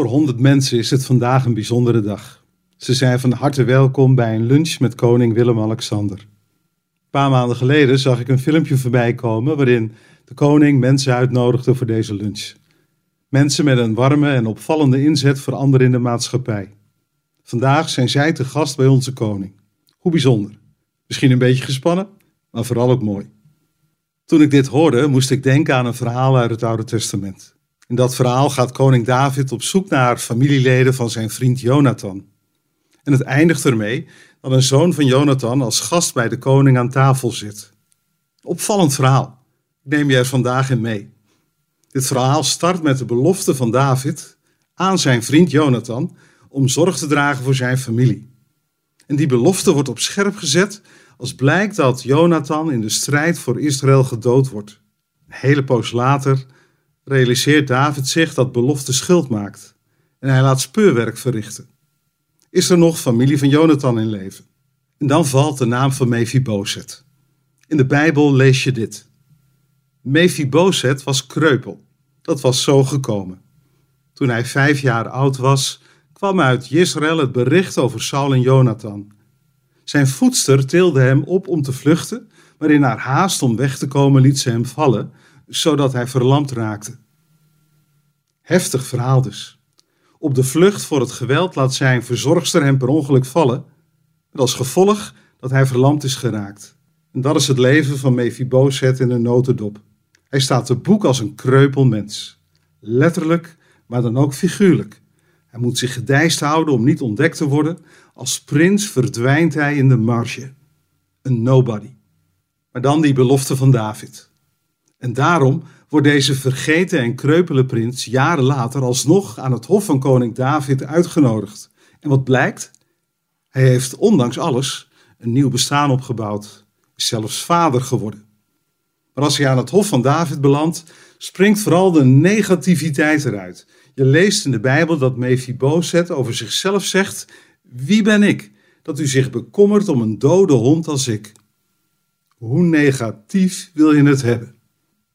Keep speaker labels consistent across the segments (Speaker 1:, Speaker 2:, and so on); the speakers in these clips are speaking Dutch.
Speaker 1: Voor 100 mensen is het vandaag een bijzondere dag. Ze zijn van harte welkom bij een lunch met koning Willem-Alexander. Een paar maanden geleden zag ik een filmpje voorbij komen waarin de koning mensen uitnodigde voor deze lunch. Mensen met een warme en opvallende inzet voor anderen in de maatschappij. Vandaag zijn zij te gast bij onze koning. Hoe bijzonder. Misschien een beetje gespannen, maar vooral ook mooi. Toen ik dit hoorde, moest ik denken aan een verhaal uit het Oude Testament. In dat verhaal gaat koning David op zoek naar familieleden van zijn vriend Jonathan. En het eindigt ermee dat een zoon van Jonathan als gast bij de koning aan tafel zit. Opvallend verhaal. Ik neem je er vandaag in mee. Dit verhaal start met de belofte van David aan zijn vriend Jonathan om zorg te dragen voor zijn familie. En die belofte wordt op scherp gezet als blijkt dat Jonathan in de strijd voor Israël gedood wordt. Een hele poos later realiseert David zich dat belofte schuld maakt en hij laat speurwerk verrichten. Is er nog familie van Jonathan in leven? En dan valt de naam van Mephibozet. In de Bijbel lees je dit. Mephibozet was kreupel. Dat was zo gekomen. Toen hij vijf jaar oud was, kwam uit Israël het bericht over Saul en Jonathan. Zijn voedster tilde hem op om te vluchten, maar in haar haast om weg te komen liet ze hem vallen, zodat hij verlamd raakte. Heftig verhaal dus. Op de vlucht voor het geweld laat zijn verzorgster hem per ongeluk vallen, met als gevolg dat hij verlamd is geraakt. En dat is het leven van Mephibozet in een notendop. Hij staat te boek als een kreupel mens. Letterlijk, maar dan ook figuurlijk. Hij moet zich gedijst houden om niet ontdekt te worden. Als prins verdwijnt hij in de marge. Een nobody. Maar dan die belofte van David. En daarom wordt deze vergeten en kreupele prins jaren later alsnog aan het hof van koning David uitgenodigd. En wat blijkt? Hij heeft ondanks alles een nieuw bestaan opgebouwd, is zelfs vader geworden. Maar als hij aan het hof van David belandt, springt vooral de negativiteit eruit. Je leest in de Bijbel dat Mephibozet over zichzelf zegt: Wie ben ik dat u zich bekommert om een dode hond als ik? Hoe negatief wil je het hebben?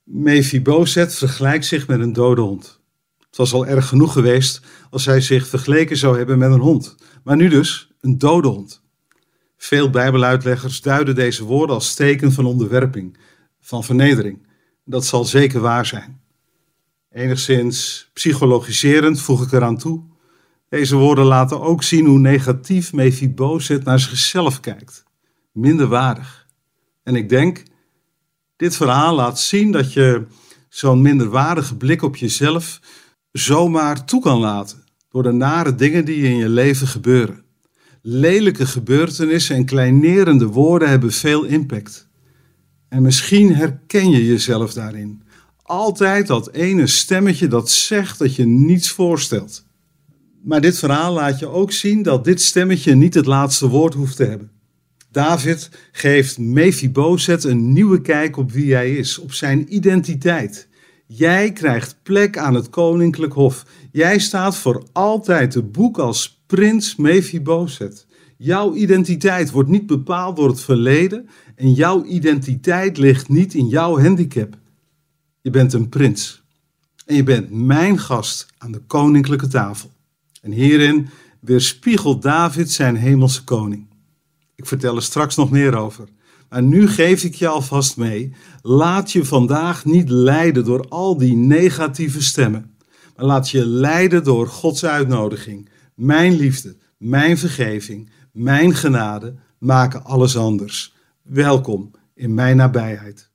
Speaker 1: Mephibozet vergelijkt zich met een dode hond. Het was al erg genoeg geweest als hij zich vergeleken zou hebben met een hond, maar nu dus een dode hond. Veel Bijbeluitleggers duiden deze woorden als teken van onderwerping, van vernedering. Dat zal zeker waar zijn. Enigszins psychologiserend voeg ik eraan toe. Deze woorden laten ook zien hoe negatief Mephibozet naar zichzelf kijkt. Minderwaardig. En ik denk, dit verhaal laat zien dat je zo'n minderwaardige blik op jezelf zomaar toe kan laten. Door de nare dingen die in je leven gebeuren. Lelijke gebeurtenissen en kleinerende woorden hebben veel impact. En misschien herken je jezelf daarin. Altijd dat ene stemmetje dat zegt dat je niets voorstelt. Maar dit verhaal laat je ook zien dat dit stemmetje niet het laatste woord hoeft te hebben. David geeft Mephibozet een nieuwe kijk op wie hij is, op zijn identiteit. Jij krijgt plek aan het koninklijk hof. Jij staat voor altijd te boek als prins Mephibozet. Jouw identiteit wordt niet bepaald door het verleden en jouw identiteit ligt niet in jouw handicap. Je bent een prins en je bent mijn gast aan de koninklijke tafel. En hierin weerspiegelt David zijn hemelse koning. Ik vertel er straks nog meer over. Maar nu geef ik je alvast mee. Laat je vandaag niet leiden door al die negatieve stemmen. Maar laat je leiden door Gods uitnodiging. Mijn liefde, mijn vergeving, mijn genade maken alles anders. Welkom in mijn nabijheid.